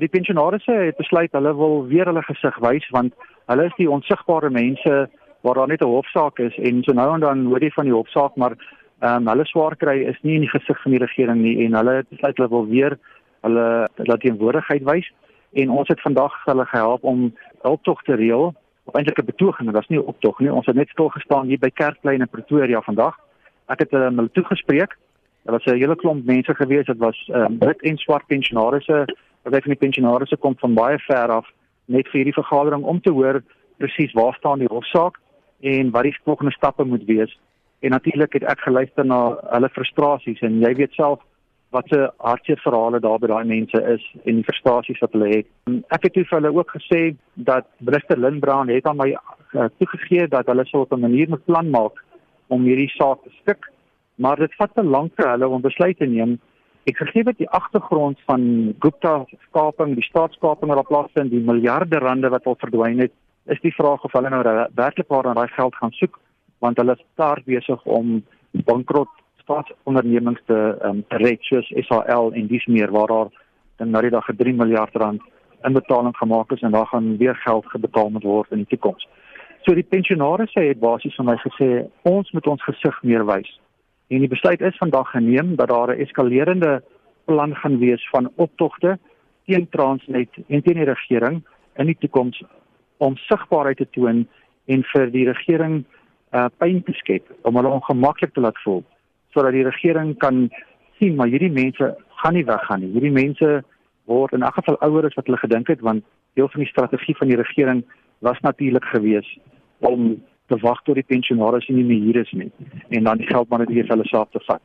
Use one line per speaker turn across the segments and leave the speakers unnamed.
Die pensionaarsse het besluit hulle wil weer hulle gesig wys want hulle is die onsigbare mense waar daar net 'n hofsaak is. En so nou en dan hoor jy van die hofsaak maar ehm um, hulle swaar kry is nie in die gesig van die regering nie en hulle besluit hulle wil weer hulle laat teenwoordigheid wys. En ons het vandag hulle gehelp om hulptog te reël eintlik 'n betoging en dit was nie optog nie. Ons het net stil gestaan hier by Kerkplein in Pretoria vandag. Ek het um, hulle toegespreek. Daar was 'n hele klomp mense gewees. Dit was um, wit en swart pensionaarsse wat van die pensionaarsse kom van baie ver af net vir hierdie vergadering om te hoor presies waar staan die hofsaak en wat die volgende stappe moet wees en natuurlik het ek geluister na hulle frustrasies en jy weet self wat se hartseer verhale daar by daai mense is en die frustrasies wat hulle het. Ek het vir hulle ook gesê dat Minister Lindbrand het aan my uh, toegegee dat hulle sou op 'n manier moet plan maak om hierdie saak te stik, maar dit vat te lank vir hulle om besluite te neem. Ek gegee dat die agtergrond van Gupta skaping, die staatskaping wat plaasvind, die miljarde rande wat al verdwyn het, is die vraag of hulle nou werklik waar aan daai geld gaan soek, want hulle is daar besig om bankrot staatsondernemings te um, red soos SAL en dis meer waar daar dan nou die dag 3 miljard rand inbetaling gemaak is en daar gaan weer geld gebetaal moet word in die toekoms. So die pensionaarsse het basies van my gesê ons moet ons gesig meer wys. En die besluit is vandag geneem dat daar 'n eskalerende plan gaan wees van optogte teen Transnet en teen die regering in die toekoms om sigbaarheid te toon en vir die regering uh pyn te skep om hulle ongemaklik te laat voel sodat die regering kan sien maar hierdie mense gaan nie weggaan nie. Hierdie mense word in elk geval ouer as wat hulle gedink het want deel van die strategie van die regering was natuurlik geweest om te wag tot die pensionaars nie meer hier is nie en dan die geld maar net weer hulle saak te vat.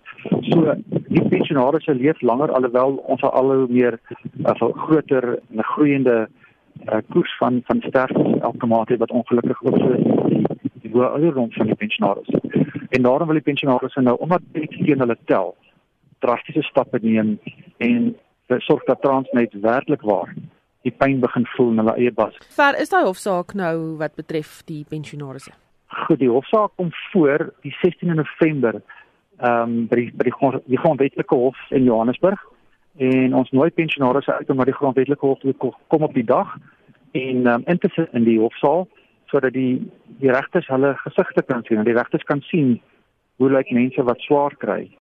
So die pensionaars se leef langer alhoewel ons al hoe meer 'n uh, groter en groeiende uh, koers van van sterftes elke maand wat ongelukkig ook so die, die hoë ouderdom van die pensionaars. En daarom wil die pensionaars nou omdat dit teen hulle tel drastiese stappe neem en sorg dat Transnet werklik waar die pyn begin voel in hulle eie bas.
Ver is daai hofsaak nou wat betref die pensionaars?
Goed, die hofsaak kom voor die 16 November ehm um, by die by die, grond, die grondwetlike hof in Johannesburg. En ons nooi pensionaars uit om na die grondwetlike hof te kom op die dag en ehm um, in te sit in die hofsaal sodat die die regters hulle gesigte kan sien en die regters kan sien hoe lyk mense wat swaar kry